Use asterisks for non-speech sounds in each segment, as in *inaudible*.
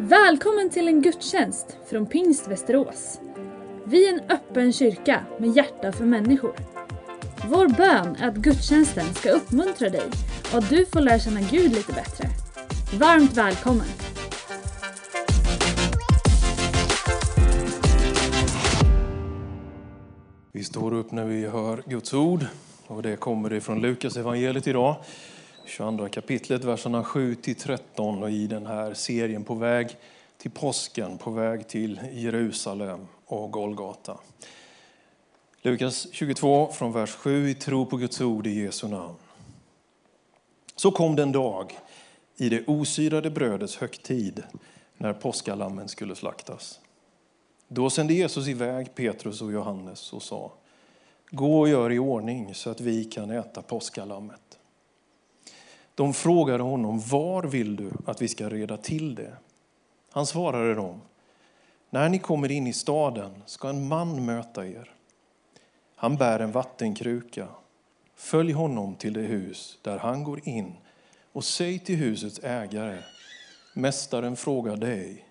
Välkommen till en gudstjänst från Pingst Västerås. Vi är en öppen kyrka med hjärta för människor. Vår bön är att gudstjänsten ska uppmuntra dig och att du får lära känna Gud lite bättre. Varmt välkommen! Vi står upp när vi hör Guds ord och det kommer ifrån Lukas evangeliet idag. 22 kapitlet, verserna 7 till 13 och i den här serien på väg till påsken, på väg till Jerusalem och Golgata. Lukas 22 från vers 7 i tro på Guds ord i Jesu namn. Så kom den dag i det osyrade brödets högtid när påskalammen skulle slaktas. Då sände Jesus iväg Petrus och Johannes och sa Gå och gör i ordning så att vi kan äta påskalammet. De frågade honom, var vill du att vi ska reda till det? Han svarade dem, när ni kommer in i staden ska en man möta er. Han bär en vattenkruka. Följ honom till det hus där han går in och säg till husets ägare, Mästaren frågar dig,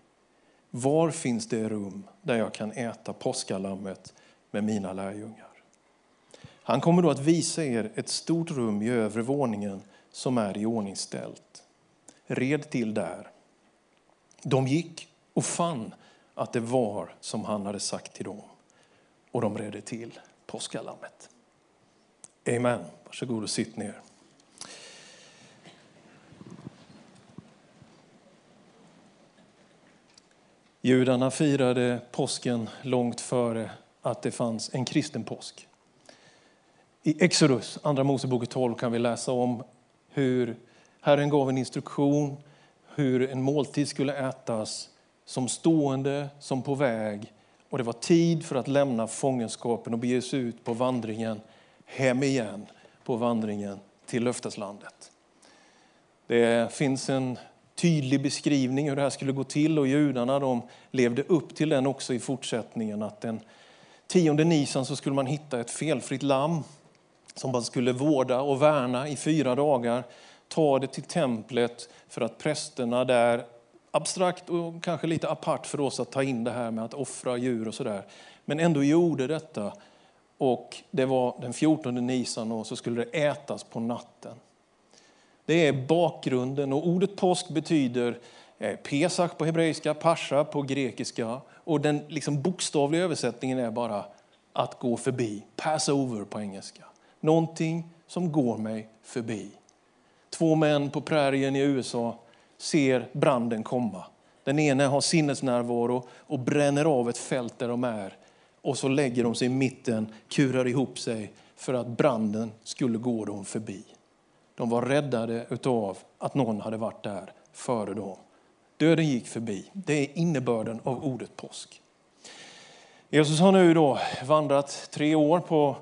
var finns det rum där jag kan äta påskalammet med mina lärjungar? Han kommer då att visa er ett stort rum i övre våningen som är i. Red till där. De gick och fann att det var som han hade sagt till dem. Och de redde till påskalammet. Amen. Varsågod och sitt ner. Judarna firade påsken långt före att det fanns en kristen påsk. I Exodus, Andra Mosebok 12, kan vi läsa om hur Herren gav en instruktion hur en måltid skulle ätas som stående, som på väg. Och det var tid för att lämna fångenskapen och bege sig ut på vandringen hem igen, på vandringen till löfteslandet. Det finns en tydlig beskrivning hur det här skulle gå till och judarna de levde upp till den också i fortsättningen. Att den tionde nisan så skulle man hitta ett felfritt lamm som man skulle vårda och värna i fyra dagar. Ta det till templet för att prästerna där, abstrakt och kanske lite apart för oss att ta in det här med att offra djur och sådär, men ändå gjorde detta. Och det var den 14 nisan och så skulle det ätas på natten. Det är bakgrunden och ordet påsk betyder eh, Pesach på hebreiska, pascha på grekiska och den liksom bokstavliga översättningen är bara att gå förbi, pass over på engelska. Någonting som går mig förbi. Två män på prärien i USA ser branden komma. Den ene har sinnesnärvaro och bränner av ett fält där de är. Och så lägger de sig i mitten, kurar ihop sig för att branden skulle gå dem förbi. De var räddade av att någon hade varit där före dem. Döden gick förbi. Det är innebörden av ordet påsk. Jesus har nu då vandrat tre år på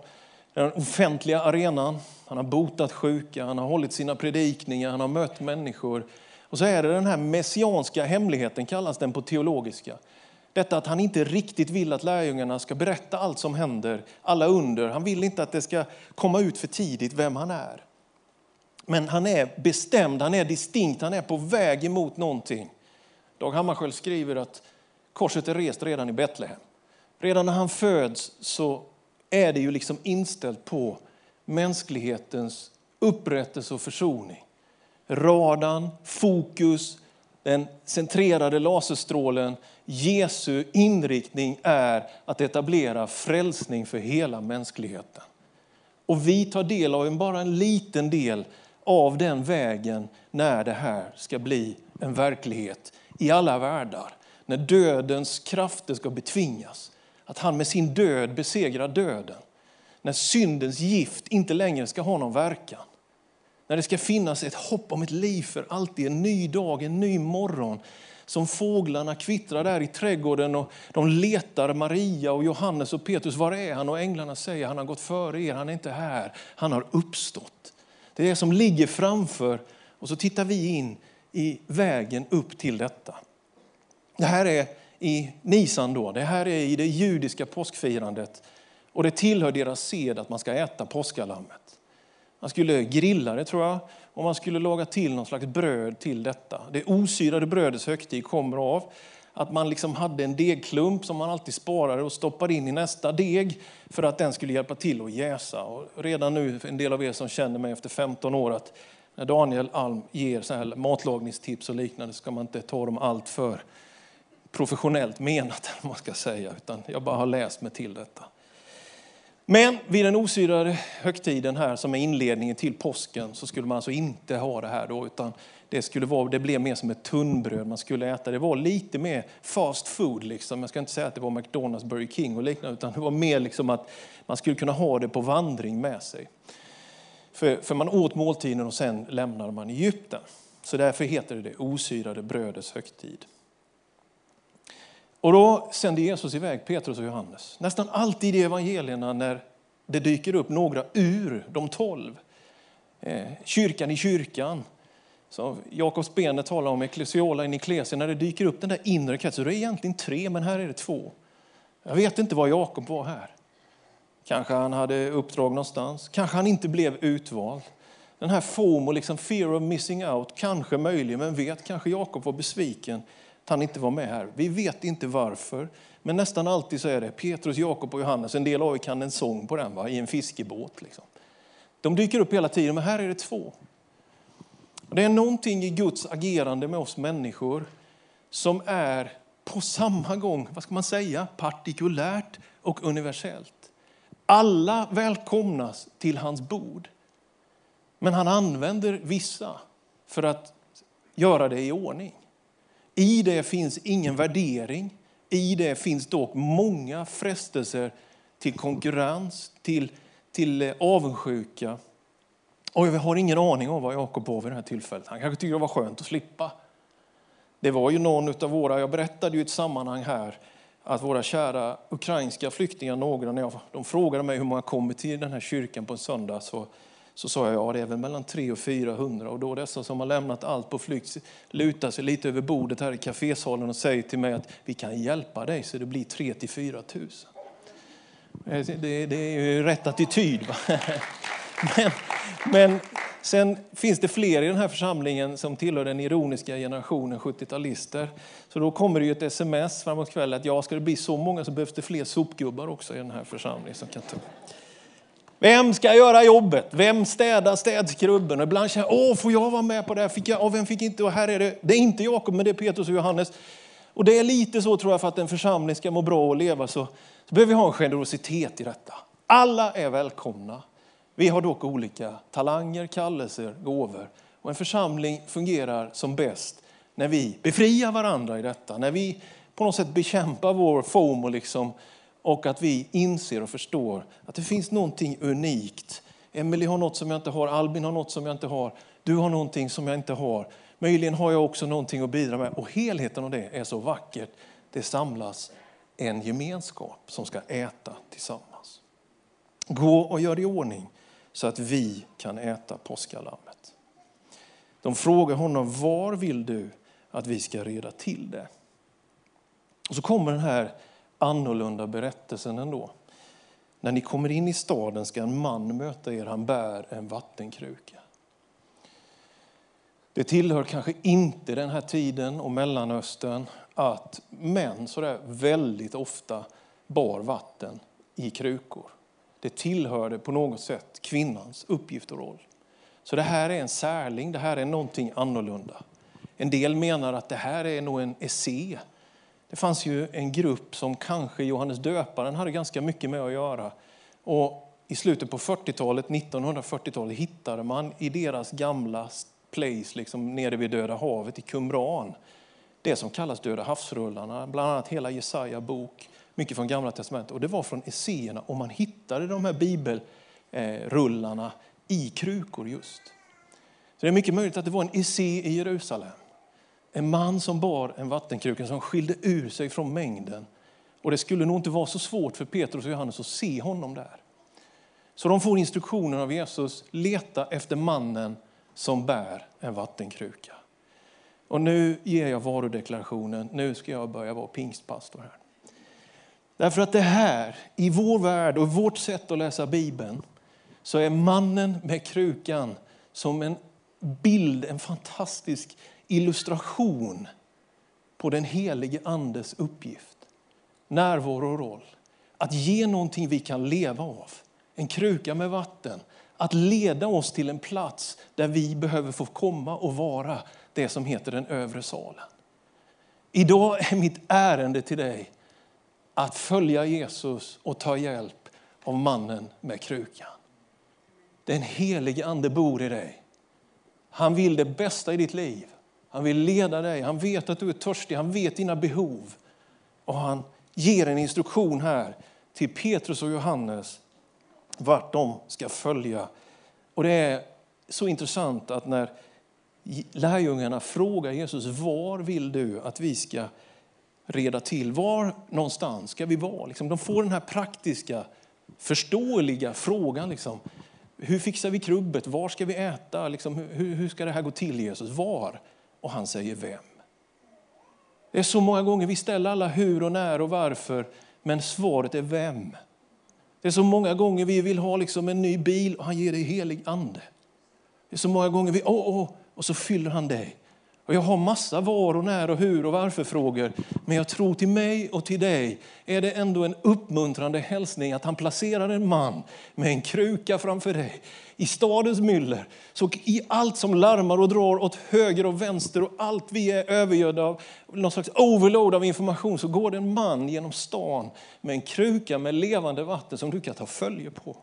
den offentliga arenan. Han har botat sjuka, han har hållit sina predikningar, han har mött människor. Och så är det den här messianska hemligheten, kallas den på teologiska. Detta att han inte riktigt vill att lärjungarna ska berätta allt som händer, alla under. Han vill inte att det ska komma ut för tidigt vem han är. Men han är bestämd, han är distinkt, han är på väg emot någonting. Dag Hammarskjöld skriver att korset är rest redan i Betlehem. Redan när han föds så är det ju liksom inställt på mänsklighetens upprättelse och försoning. Radarn, fokus, den centrerade laserstrålen, Jesu inriktning är att etablera frälsning för hela mänskligheten. Och vi tar del av en, bara en liten del av den vägen när det här ska bli en verklighet i alla världar. När dödens krafter ska betvingas. Att han med sin död besegrar döden. När syndens gift inte längre ska ha någon verkan. När det ska finnas ett hopp om ett liv för alltid, en ny dag, en ny morgon. Som fåglarna kvittrar där i trädgården och de letar Maria och Johannes och Petrus. Var är han? Och änglarna säger han har gått före er, han är inte här, han har uppstått. Det är det som ligger framför och så tittar vi in i vägen upp till detta. Det här är i Nisan då, det här är i det judiska påskfirandet och det tillhör deras sed att man ska äta påskalammet. Man skulle grilla det tror jag och man skulle laga till någon slags bröd till detta. Det osyrade brödets högtid kommer av att man liksom hade en degklump som man alltid sparade och stoppade in i nästa deg för att den skulle hjälpa till att jäsa. Och redan nu, en del av er som känner mig efter 15 år, att när Daniel Alm ger så här matlagningstips och liknande ska man inte ta dem allt för professionellt menat, man ska säga, utan jag bara har läst mig till detta. Men vid den osyrade högtiden här som är inledningen till påsken så skulle man alltså inte ha det här då, utan det, skulle vara, det blev mer som ett tunnbröd man skulle äta. Det var lite mer fast food. Liksom. Jag ska inte säga att det var McDonalds, Burger King och liknande, utan det var mer liksom att man skulle kunna ha det på vandring med sig. För, för man åt måltiden och sen lämnade man Egypten. Så därför heter det det osyrade brödets högtid. Och då sände Jesus iväg Petrus och Johannes. Nästan alltid i evangelierna när det dyker upp några ur de tolv. Eh, kyrkan i kyrkan. som Jakob Spene talar om ecclesiola in ecclesia, när det dyker upp den där inre kretsen. Det är egentligen tre, men här är det två. Jag vet inte var Jakob var här. Kanske han hade uppdrag någonstans. Kanske han inte blev utvald. Den här FOMO, liksom fear of missing out, kanske möjligen, men vet, kanske Jakob var besviken han inte var med här. Vi vet inte varför, men nästan alltid så är det Petrus, Jakob och Johannes. En del av er kan en sång på den, va? i en fiskebåt. Liksom. De dyker upp hela tiden, men här är det två. Det är någonting i Guds agerande med oss människor som är på samma gång, vad ska man säga, partikulärt och universellt. Alla välkomnas till hans bord. Men han använder vissa för att göra det i ordning. I det finns ingen värdering. I det finns dock många frestelser till konkurrens, till, till eh, avundsjuka. Och jag har ingen aning om vad Jakob var vid det här tillfället. Han kanske tyckte det var skönt att slippa. Det var ju någon av våra, jag berättade ju ett sammanhang här, att våra kära ukrainska flyktingar, några, när jag, de frågade mig hur många kommer till den här kyrkan på en söndag, så så sa jag, ja det är väl mellan 300 och 400. Och då dessa som har lämnat allt på flykt lutar sig lite över bordet här i kafésalen och säger till mig att vi kan hjälpa dig så det blir 3 till 4 000. Eh, det, det är ju rätt attityd. *laughs* Men, men sen finns det fler i den här församlingen som tillhör den ironiska generationen 70-talister. Så då kommer det ju ett sms framåt kvällen att ja, ska det bli så många så behövs det fler sopgubbar också i den här församlingen. Som kan ta. Vem ska göra jobbet? Vem städar städskrubben? Och ibland känner jag, åh, får jag vara med på det här? Fick jag? Åh, vem fick inte? Och här är det, det är inte Jakob, men det är Petrus och Johannes. Och det är lite så tror jag, för att en församling ska må bra och leva så, så behöver vi ha en generositet i detta. Alla är välkomna. Vi har dock olika talanger, kallelser, gåvor. Och en församling fungerar som bäst när vi befriar varandra i detta. När vi på något sätt bekämpar vår FOMO liksom, och att vi inser och förstår att det finns någonting unikt. Emelie har något som jag inte har, Albin har något som jag inte har, du har någonting som jag inte har. Möjligen har jag också någonting att bidra med. Och helheten av det är så vackert. Det samlas en gemenskap som ska äta tillsammans. Gå och gör i ordning så att vi kan äta påskalammet. De frågar honom, var vill du att vi ska reda till det? Och så kommer den här annorlunda berättelsen ändå. När ni kommer in i staden ska en man möta er, han bär en vattenkruka. Det tillhör kanske inte den här tiden och Mellanöstern att män sådär väldigt ofta bar vatten i krukor. Det tillhörde på något sätt kvinnans uppgift och roll. Så det här är en särling, det här är någonting annorlunda. En del menar att det här är nog en essä det fanns ju en grupp som kanske Johannes döparen hade ganska mycket med att göra. Och I slutet på 40-talet, 1940-talet, hittade man i deras gamla place liksom nere vid Döda havet i Qumran det som kallas Döda havsrullarna, bland annat hela Jesaja bok, mycket från Gamla testamentet. Och det var från esséerna och man hittade de här bibelrullarna i krukor just. Så det är mycket möjligt att det var en essé i Jerusalem. En man som bar en vattenkruka som skilde ur sig från mängden. Och det skulle nog inte vara så svårt för Petrus och Johannes att se honom där. Så de får instruktionen av Jesus, leta efter mannen som bär en vattenkruka. Och nu ger jag varudeklarationen, nu ska jag börja vara pingstpastor här. Därför att det här, i vår värld och vårt sätt att läsa Bibeln, så är mannen med krukan som en bild, en fantastisk illustration på den helige Andes uppgift, närvaro och roll. Att ge någonting vi kan leva av, en kruka med vatten. Att leda oss till en plats där vi behöver få komma och vara det som heter den övre salen. Idag är mitt ärende till dig att följa Jesus och ta hjälp av mannen med krukan. Den helige ande bor i dig. Han vill det bästa i ditt liv. Han vill leda dig. Han vet att du är törstig. Han vet dina behov. Och han ger en instruktion här till Petrus och Johannes vart de ska följa. Och det är så intressant att när lärjungarna frågar Jesus var vill du att vi ska reda till? Var någonstans ska vi vara? Liksom, de får den här praktiska, förståeliga frågan. Liksom. Hur fixar vi krubbet? Var ska vi äta? Liksom, hur, hur ska det här gå till Jesus? Var? Och han säger vem. Det är så många gånger vi ställer alla hur och när och varför, men svaret är vem. Det är så många gånger vi vill ha liksom en ny bil och han ger dig helig ande. Det är så många gånger vi, åh, åh, och så fyller han dig. Och jag har massa var och när och hur och varför frågor. Men jag tror till mig och till dig är det ändå en uppmuntrande hälsning att han placerar en man med en kruka framför dig i stadens myller. Så i allt som larmar och drar åt höger och vänster och allt vi är övergödda av, någon slags overload av information, så går det en man genom stan med en kruka med levande vatten som du kan ta följe på.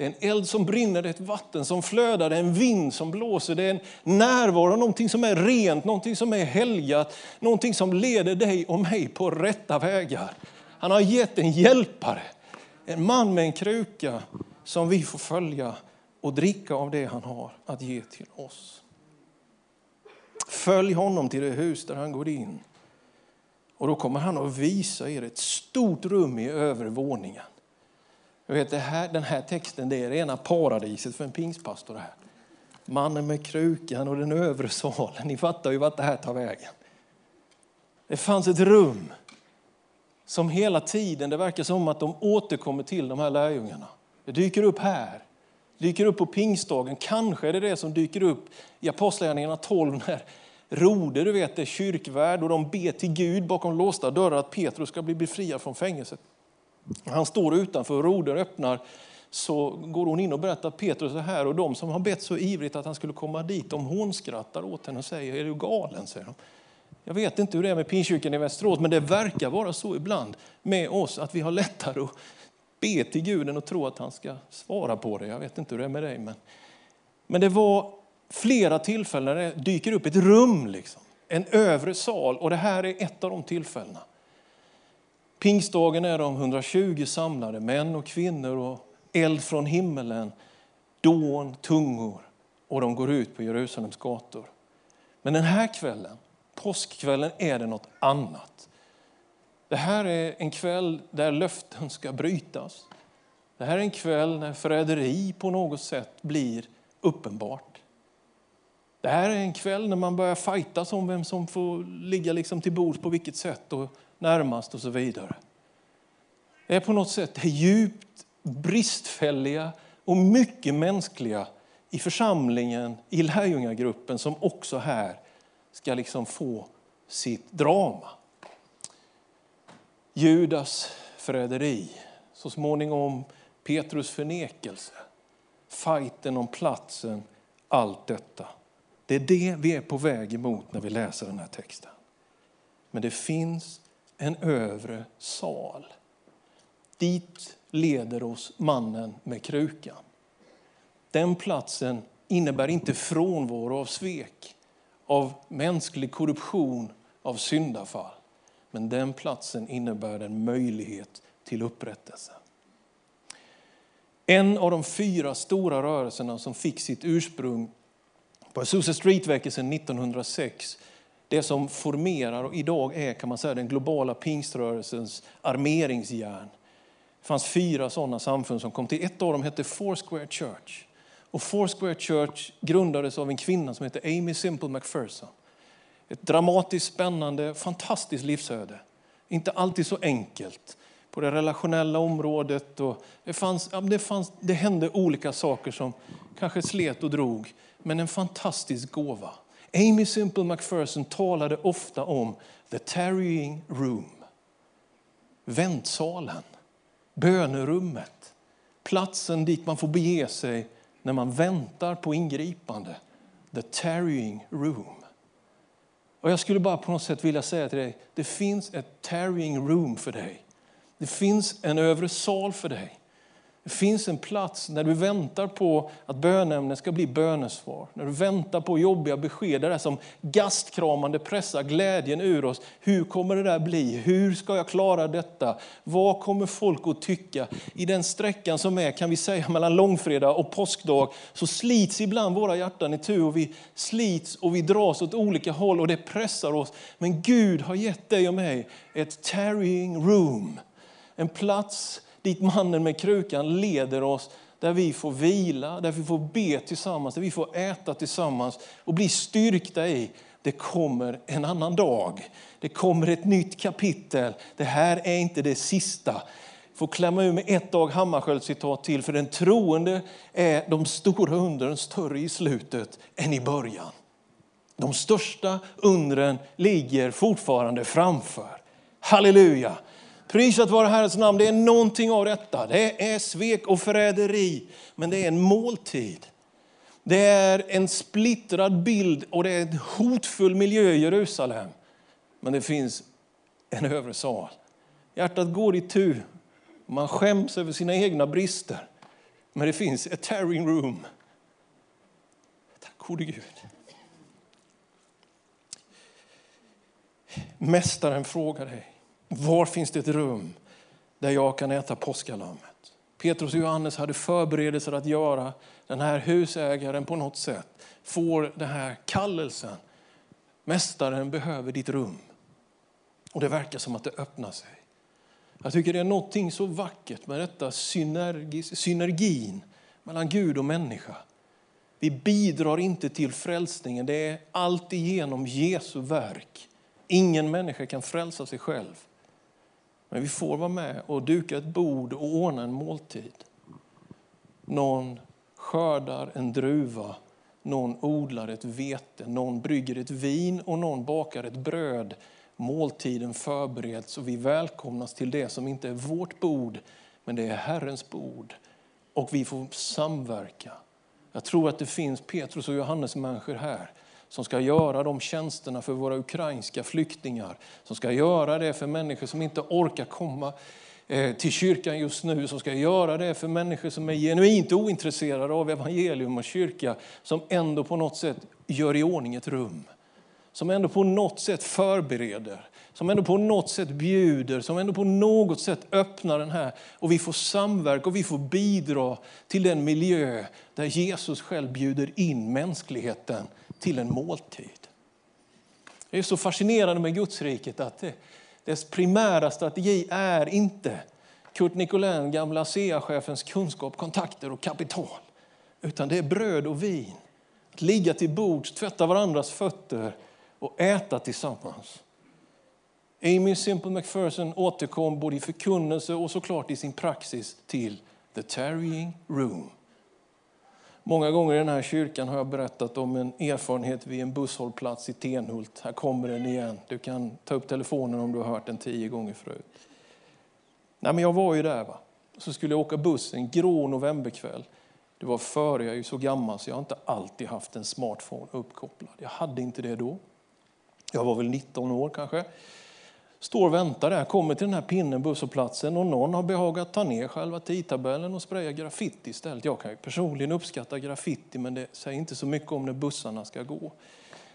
Det är en eld som brinner, det är ett vatten som flödar, det är en vind som blåser, det är en närvaro, någonting som är rent, någonting som är helgat, någonting som leder dig och mig på rätta vägar. Han har gett en hjälpare, en man med en kruka som vi får följa och dricka av det han har att ge till oss. Följ honom till det hus där han går in. Och då kommer han att visa er ett stort rum i övervåningen. Jag vet, det här, den här texten det är rena paradiset för en pingstpastor. Här. Mannen med krukan och den övre salen. Ni fattar ju vart det här tar vägen. Det fanns ett rum som hela tiden, det verkar som att de återkommer till de här lärjungarna. Det dyker upp här, dyker upp på pingstdagen. Kanske är det det som dyker upp i Apostlagärningarna 12 när Rode, du vet, är kyrkvärd och de ber till Gud bakom låsta dörrar att Petrus ska bli befriad från fängelset. Han står utanför och roder öppnar så går hon in och berättar Petrus är här och de som har bett så ivrigt att han skulle komma dit, om hon skrattar åt henne och säger, är du galen? säger de. Jag vet inte hur det är med pinkyrkan i Västerås, men det verkar vara så ibland med oss att vi har lättare att be till Gud än att tro att han ska svara på det. Jag vet inte hur det är med dig. Men, men det var flera tillfällen när det dyker upp ett rum, liksom, en övre sal och det här är ett av de tillfällena. Pingstdagen är de 120 samlade, män och kvinnor och eld från himmelen, dån, tungor och de går ut på Jerusalems gator. Men den här kvällen, påskkvällen, är det något annat. Det här är en kväll där löften ska brytas. Det här är en kväll när förräderi på något sätt blir uppenbart. Det här är en kväll när man börjar fightas om vem som får ligga liksom till bords på vilket sätt och närmast och så vidare. Det är på något sätt det djupt bristfälliga och mycket mänskliga i församlingen, i lärjungagruppen som också här ska liksom få sitt drama. Judas förräderi, så småningom Petrus förnekelse, fighten om platsen, allt detta. Det är det vi är på väg emot när vi läser den här texten. Men det finns en övre sal. Dit leder oss mannen med krukan. Den platsen innebär inte frånvaro av svek, av mänsklig korruption, av syndafall. Men den platsen innebär en möjlighet till upprättelse. En av de fyra stora rörelserna som fick sitt ursprung på Azusa Street-väckelsen 1906 det som formerar och idag är kan man säga, den globala pingströrelsens armeringsjärn. Det fanns fyra sådana samfund som kom till. Ett av dem hette Foursquare Church. Och Foursquare Church grundades av en kvinna som hette Amy Simple McPherson. Ett dramatiskt, spännande, fantastiskt livsöde. Inte alltid så enkelt, på det relationella området. Och det, fanns, det, fanns, det hände olika saker som kanske slet och drog, men en fantastisk gåva. Amy Simple McPherson talade ofta om the tarrying room. Väntsalen, bönerummet, platsen dit man får bege sig när man väntar på ingripande. The tarrying room. Och Jag skulle bara på något sätt vilja säga till dig, det finns ett tarrying room för dig. Det finns en övre sal för dig. Det finns en plats när du väntar på att bönämnen ska bli bönesvar. När du väntar på jobbiga besked, det där som gastkramande pressar glädjen ur oss. Hur kommer det där bli? Hur ska jag klara detta? Vad kommer folk att tycka? I den sträckan som är, kan vi säga, mellan långfredag och påskdag så slits ibland våra hjärtan i tur och vi slits och vi dras åt olika håll och det pressar oss. Men Gud har gett dig och mig ett tarrying room. En plats dit mannen med krukan leder oss, där vi får vila, där vi får be tillsammans, där vi får äta tillsammans och bli styrkta i det kommer en annan dag. Det kommer ett nytt kapitel. Det här är inte det sista. Får klämma ur med ett Dag Hammarskjöld-citat till. För den troende är de stora undren större i slutet än i början. De största undren ligger fortfarande framför. Halleluja! Prisat vare Herrens namn. Det är någonting av detta. Det är svek och förräderi, men det är en måltid. Det är en splittrad bild och det är en hotfull miljö i Jerusalem. Men det finns en övre sal. Hjärtat går i tu. Man skäms över sina egna brister. Men det finns ett tearing room. Tack gode Gud. Mästaren frågar dig. Var finns det ett rum där jag kan äta påskalammet? Petrus och Johannes hade förberedelser att göra. Den här husägaren på något sätt får den här kallelsen. Mästaren behöver ditt rum. Och det verkar som att det öppnar sig. Jag tycker det är någonting så vackert med detta synergin mellan Gud och människa. Vi bidrar inte till frälsningen, det är alltigenom Jesu verk. Ingen människa kan frälsa sig själv. Men vi får vara med och duka ett bord och ordna en måltid. Någon skördar en druva, någon odlar ett vete, någon brygger ett vin och någon bakar ett bröd. Måltiden förbereds och vi välkomnas till det som inte är vårt bord, men det är Herrens bord. Och vi får samverka. Jag tror att det finns Petrus och Johannes människor här som ska göra de tjänsterna för våra ukrainska flyktingar, som ska göra det för människor som inte orkar komma eh, till kyrkan just nu, som ska göra det för människor som är genuint ointresserade av evangelium och kyrka, som ändå på något sätt gör i ordning ett rum. Som ändå på något sätt förbereder, som ändå på något sätt bjuder, som ändå på något sätt öppnar den här. Och vi får samverka och vi får bidra till den miljö där Jesus själv bjuder in mänskligheten till en måltid. Det är så fascinerande med Gudsriket att det, dess primära strategi är inte Kurt Nicolin, gamla ASEA-chefens kunskap, kontakter och kapital. Utan det är bröd och vin. Att ligga till bords, tvätta varandras fötter och äta tillsammans. Amy Simple McPherson återkom både i förkunnelse och såklart i sin praxis till the tarrying room. Många gånger i den här kyrkan har jag berättat om en erfarenhet vid en busshållplats i Tenhult. Här kommer den igen. Du kan ta upp telefonen om du har hört den tio gånger förut. Nej, men jag var ju där. Va? Så skulle jag åka buss en grå novemberkväll. Det var före, jag är ju så gammal så jag har inte alltid haft en smartphone uppkopplad. Jag hade inte det då. Jag var väl 19 år kanske. Står och väntar där, kommer till den här pinnen, busshållplatsen och någon har behagat ta ner själva tidtabellen och spraya graffiti istället. Jag kan ju personligen uppskatta graffiti men det säger inte så mycket om när bussarna ska gå.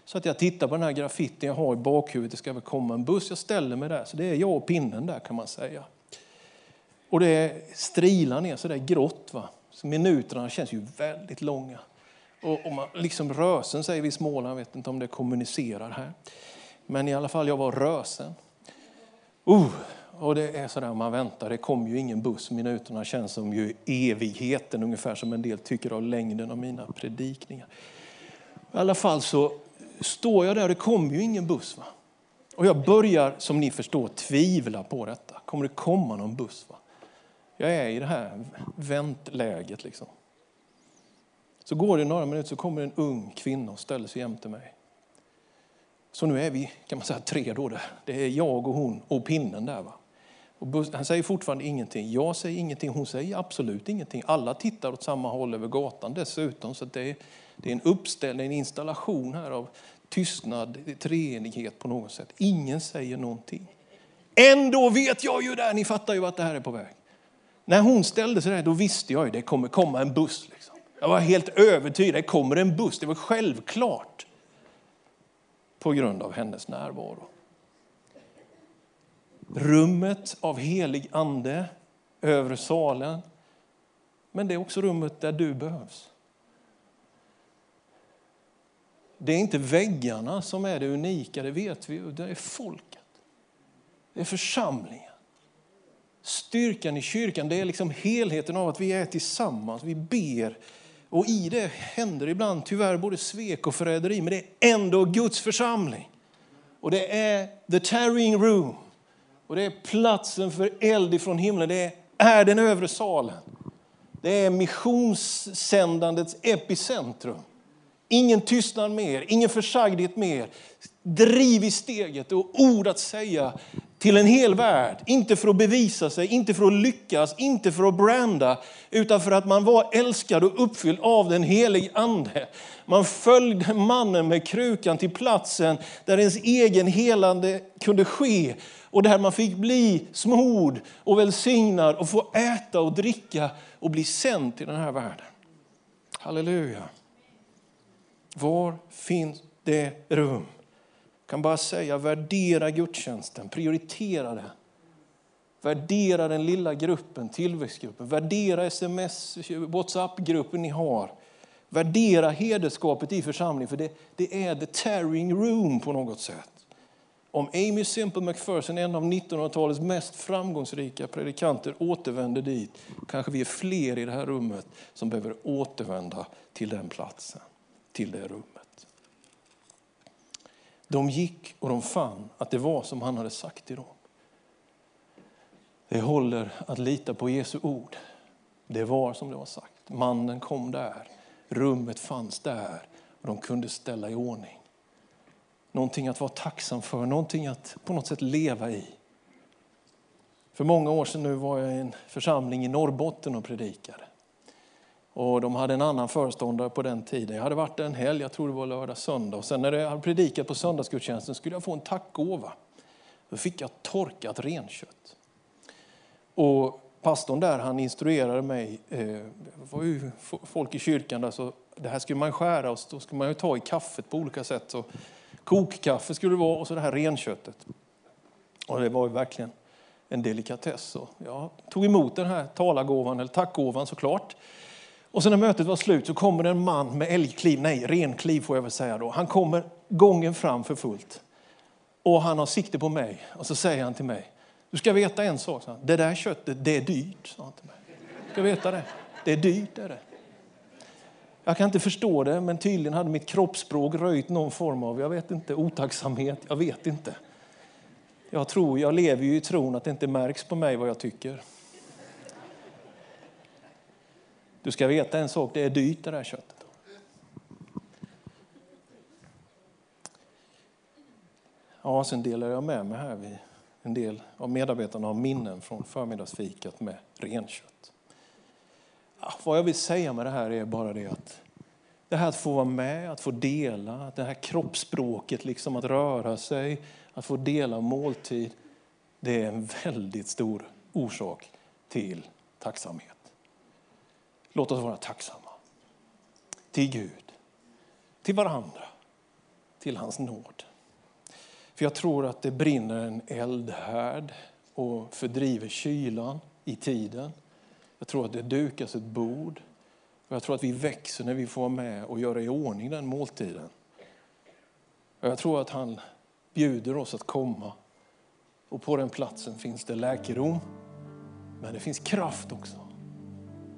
Så att jag tittar på den här graffitin jag har i bakhuvudet, det ska väl komma en buss, jag ställer mig där. Så det är jag och pinnen där kan man säga. Och det strilar ner så där grått. Va? Så minuterna känns ju väldigt långa. Och, och man, liksom rösen säger vi i Småland, jag vet inte om det kommunicerar här. Men i alla fall, jag var rösen. Uh, och det är sådär man väntar, det kommer ju ingen buss. Minuterna känns som ju evigheten, ungefär som en del tycker av längden av mina predikningar. I alla fall så står jag där, det kommer ju ingen buss. Va? Och jag börjar, som ni förstår, tvivla på detta. Kommer det komma någon buss? Va? Jag är i det här väntläget. Liksom. Så går det några minuter så kommer en ung kvinna och ställer sig jämte mig. Så nu är vi kan man säga, tre då där. Det är jag och hon och pinnen där. Va? Och han säger fortfarande ingenting. Jag säger ingenting, hon säger absolut ingenting. Alla tittar åt samma håll över gatan dessutom. Så det är, det är en uppställning, en installation här av tystnad, treenighet på något sätt. Ingen säger någonting. Ändå vet jag ju där, ni fattar ju vart det här är på väg. När hon ställde sig där, då visste jag ju det kommer komma en buss. Liksom. Jag var helt övertygad, det kommer en buss. Det var självklart. På grund av hennes närvaro. Rummet av helig ande, övre salen. Men det är också rummet där du behövs. Det är inte väggarna som är det unika, det vet vi. Det är folket. Det är församlingen. Styrkan i kyrkan det är liksom helheten av att vi är tillsammans, vi ber. Och i det händer ibland tyvärr både svek och förräderi, men det är ändå Guds församling. Och det är the tarrying room. Och det är platsen för eld ifrån himlen. Det är den övre salen. Det är missionssändandets epicentrum. Ingen tystnad mer, ingen försagdhet mer. Driv i steget och ord att säga till en hel värld. Inte för att bevisa sig, inte för att lyckas, inte för att branda, utan för att man var älskad och uppfylld av den helige Ande. Man följde mannen med krukan till platsen där ens egen helande kunde ske och där man fick bli smord och välsignad och få äta och dricka och bli sänd till den här världen. Halleluja. Var finns det rum? Jag kan bara säga värdera gudstjänsten, prioritera den. Värdera den lilla gruppen, tillväxtgruppen. Värdera sms, Whatsapp-gruppen ni har. Värdera hederskapet i församlingen, för det, det är the tearing room på något sätt. Om Amy Simple McPherson, en av 1900-talets mest framgångsrika predikanter, återvänder dit, kanske vi är fler i det här rummet som behöver återvända till den platsen till det rummet. De gick och de fann att det var som han hade sagt till dem. Det håller att lita på Jesu ord. Det var som det var sagt. Mannen kom där, rummet fanns där och de kunde ställa i ordning. Någonting att vara tacksam för, någonting att på något sätt leva i. För många år sedan nu var jag i en församling i Norrbotten och predikade. Och de hade en annan föreståndare på den tiden. Jag hade varit en helg, jag tror det var lördag, söndag. Och sen när jag hade predikat på söndagsgudstjänsten skulle jag få en tackgåva. Då fick jag torkat renkött. Och pastorn där han instruerade mig, eh, det var ju folk i kyrkan där, så det här skulle man skära och då skulle man ju ta i kaffet på olika sätt. Så kokkaffe skulle det vara och så det här renköttet. Och det var ju verkligen en delikatess. Så jag tog emot den här talargåvan, eller tackgåvan såklart. Och sen när mötet var slut så kommer en man med älgkliv, nej renkliv får jag väl säga då. Han kommer gången fram för fullt. Och han har sikte på mig. Och så säger han till mig, du ska veta en sak, sa han. det där köttet det är dyrt. Sa han till mig. Du ska veta det, det är dyrt. Är det. Jag kan inte förstå det, men tydligen hade mitt kroppsspråk röjt någon form av, jag vet inte, otacksamhet. Jag vet inte. Jag tror, jag lever ju i tron att det inte märks på mig vad jag tycker. Du ska veta en sak, det är dyrt det där köttet. Ja, sen delar jag med mig här. En del av medarbetarna har minnen från förmiddagsfikat med renkött. Ja, vad jag vill säga med det här är bara det att det här att få vara med, att få dela, det här kroppsspråket, liksom att röra sig, att få dela måltid, det är en väldigt stor orsak till tacksamhet. Låt oss vara tacksamma. Till Gud, till varandra, till hans nåd. För jag tror att det brinner en eldhärd och fördriver kylan i tiden. Jag tror att det dukas ett bord. Och jag tror att vi växer när vi får vara med och göra i ordning den måltiden. Och jag tror att han bjuder oss att komma. Och på den platsen finns det läkedom, men det finns kraft också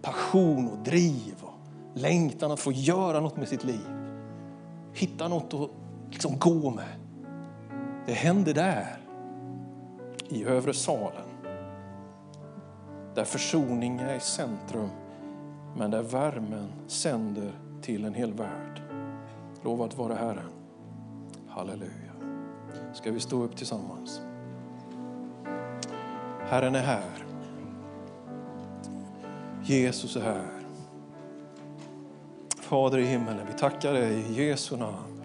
passion och driv och längtan att få göra något med sitt liv. Hitta något att liksom gå med. Det hände där, i övre salen. Där försoning är i centrum, men där värmen sänder till en hel värld. Lovat vare Herren. Halleluja. Ska vi stå upp tillsammans? Herren är här. Jesus är här. Fader i himmelen, vi tackar dig i Jesu namn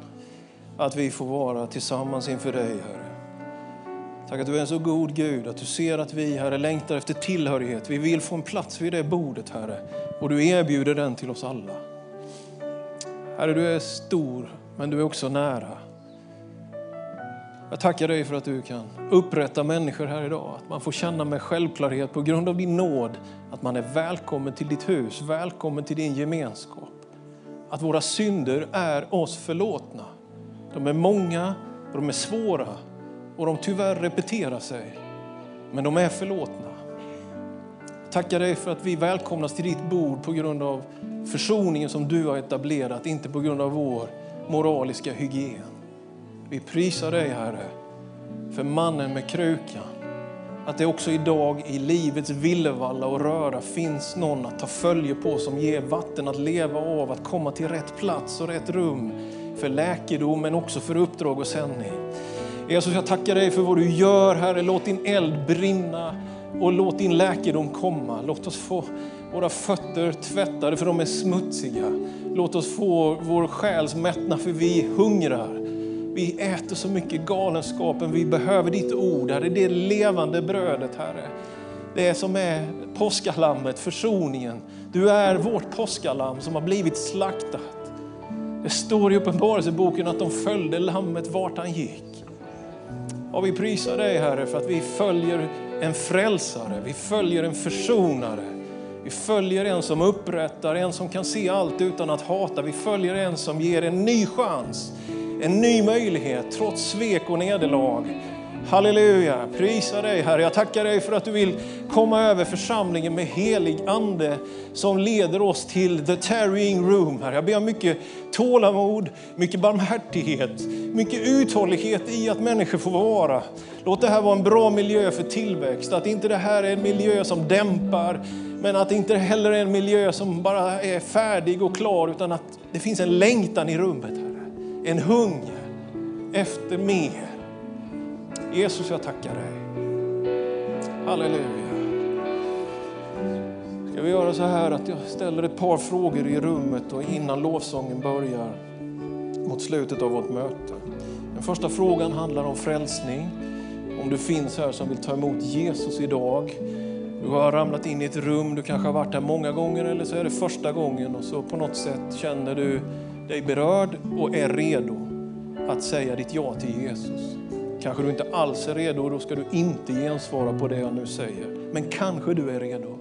att vi får vara tillsammans inför dig, Herre. Tack att du är en så god Gud, att du ser att vi, Herre, längtar efter tillhörighet. Vi vill få en plats vid det bordet, Herre, och du erbjuder den till oss alla. Herre, du är stor, men du är också nära. Jag tackar dig för att du kan upprätta människor här idag. Att man får känna med självklarhet på grund av din nåd att man är välkommen till ditt hus, välkommen till din gemenskap. Att våra synder är oss förlåtna. De är många och de är svåra och de tyvärr repeterar sig. Men de är förlåtna. Jag Tackar dig för att vi välkomnas till ditt bord på grund av försoningen som du har etablerat, inte på grund av vår moraliska hygien. Vi prisar dig Herre för mannen med krukan. Att det också idag i livets villevalla och röra finns någon att ta följe på som ger vatten att leva av, att komma till rätt plats och rätt rum för läkedom men också för uppdrag och sändning. Jesus, jag tackar dig för vad du gör Herre. Låt din eld brinna och låt din läkedom komma. Låt oss få våra fötter tvättade för de är smutsiga. Låt oss få vår själs mättnad för vi hungrar. Vi äter så mycket galenskapen, vi behöver ditt ord, Herre. Det levande brödet, Herre. Det som är påskalammet, försoningen. Du är vårt påskalamm som har blivit slaktat. Det står i Uppenbarelseboken att de följde lammet vart han gick. Och vi prisar dig Herre för att vi följer en frälsare, vi följer en försonare. Vi följer en som upprättar, en som kan se allt utan att hata. Vi följer en som ger en ny chans en ny möjlighet trots svek och nederlag. Halleluja, prisa dig Herre. Jag tackar dig för att du vill komma över församlingen med helig ande som leder oss till the tarrying room. Herre. Jag ber om mycket tålamod, mycket barmhärtighet, mycket uthållighet i att människor får vara. Låt det här vara en bra miljö för tillväxt, att inte det här är en miljö som dämpar, men att det inte heller är en miljö som bara är färdig och klar, utan att det finns en längtan i rummet. En hunger efter mer. Jesus, jag tackar dig. Halleluja. Ska vi göra så här att jag ställer ett par frågor i rummet och innan lovsången börjar mot slutet av vårt möte. Den första frågan handlar om frälsning. Om du finns här som vill ta emot Jesus idag. Du har ramlat in i ett rum, du kanske har varit här många gånger eller så är det första gången och så på något sätt känner du dig berörd och är redo att säga ditt ja till Jesus. Kanske du inte alls är redo och då ska du inte gensvara på det jag nu säger. Men kanske du är redo.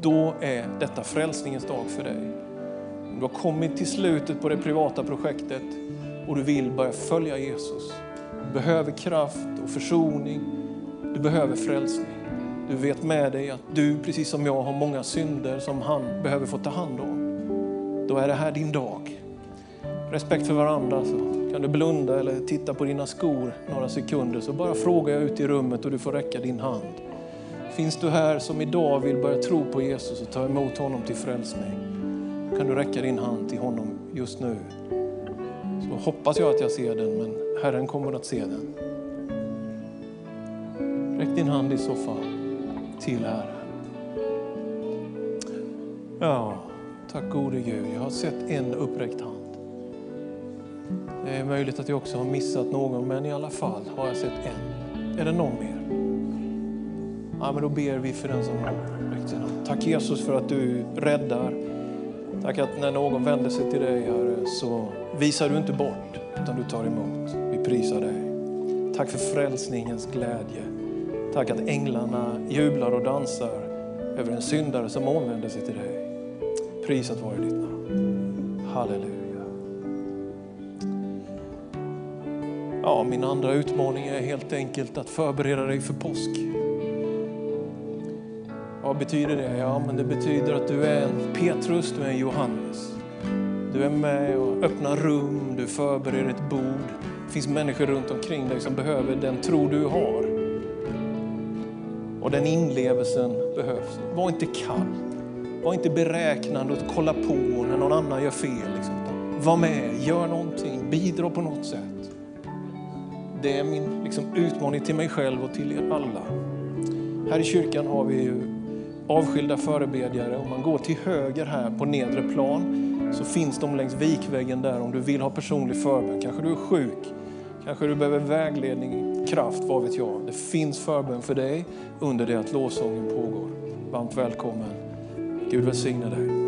Då är detta frälsningens dag för dig. Om du har kommit till slutet på det privata projektet och du vill börja följa Jesus. Du behöver kraft och försoning. Du behöver frälsning. Du vet med dig att du, precis som jag, har många synder som han behöver få ta hand om. Då är det här din dag respekt för varandra så kan du blunda eller titta på dina skor några sekunder så bara frågar jag ut i rummet och du får räcka din hand. Finns du här som idag vill börja tro på Jesus och ta emot honom till frälsning? Kan du räcka din hand till honom just nu? Så hoppas jag att jag ser den, men Herren kommer att se den. Räck din hand i så fall till Herren. Ja, tack gode Gud. Jag har sett en uppräckt hand. Det är möjligt att jag också har missat någon, men i alla fall har jag sett en. Är det någon mer? Ja, men då ber vi för den som har sin hand. Tack Jesus för att du räddar. Tack att när någon vänder sig till dig, Herre, så visar du inte bort, utan du tar emot. Vi prisar dig. Tack för frälsningens glädje. Tack att änglarna jublar och dansar över en syndare som omvänder sig till dig. Prisat vare ditt namn. Halleluja. Ja, min andra utmaning är helt enkelt att förbereda dig för påsk. Vad betyder det? Ja, men det betyder att du är en Petrus, du är en Johannes. Du är med och öppnar rum, du förbereder ett bord. Det finns människor runt omkring dig som behöver den tro du har. Och den inlevelsen behövs. Var inte kall. Var inte beräknande och kolla på när någon annan gör fel. Liksom. Var med, gör någonting, bidra på något sätt. Det är min liksom, utmaning till mig själv och till er alla. Här i kyrkan har vi ju avskilda förebedjare. Om man går till höger här på nedre plan så finns de längs vikväggen där om du vill ha personlig förbön. Kanske du är sjuk, kanske du behöver vägledning, kraft, vad vet jag. Det finns förbön för dig under det att lovsången pågår. Varmt välkommen. Gud välsigne dig.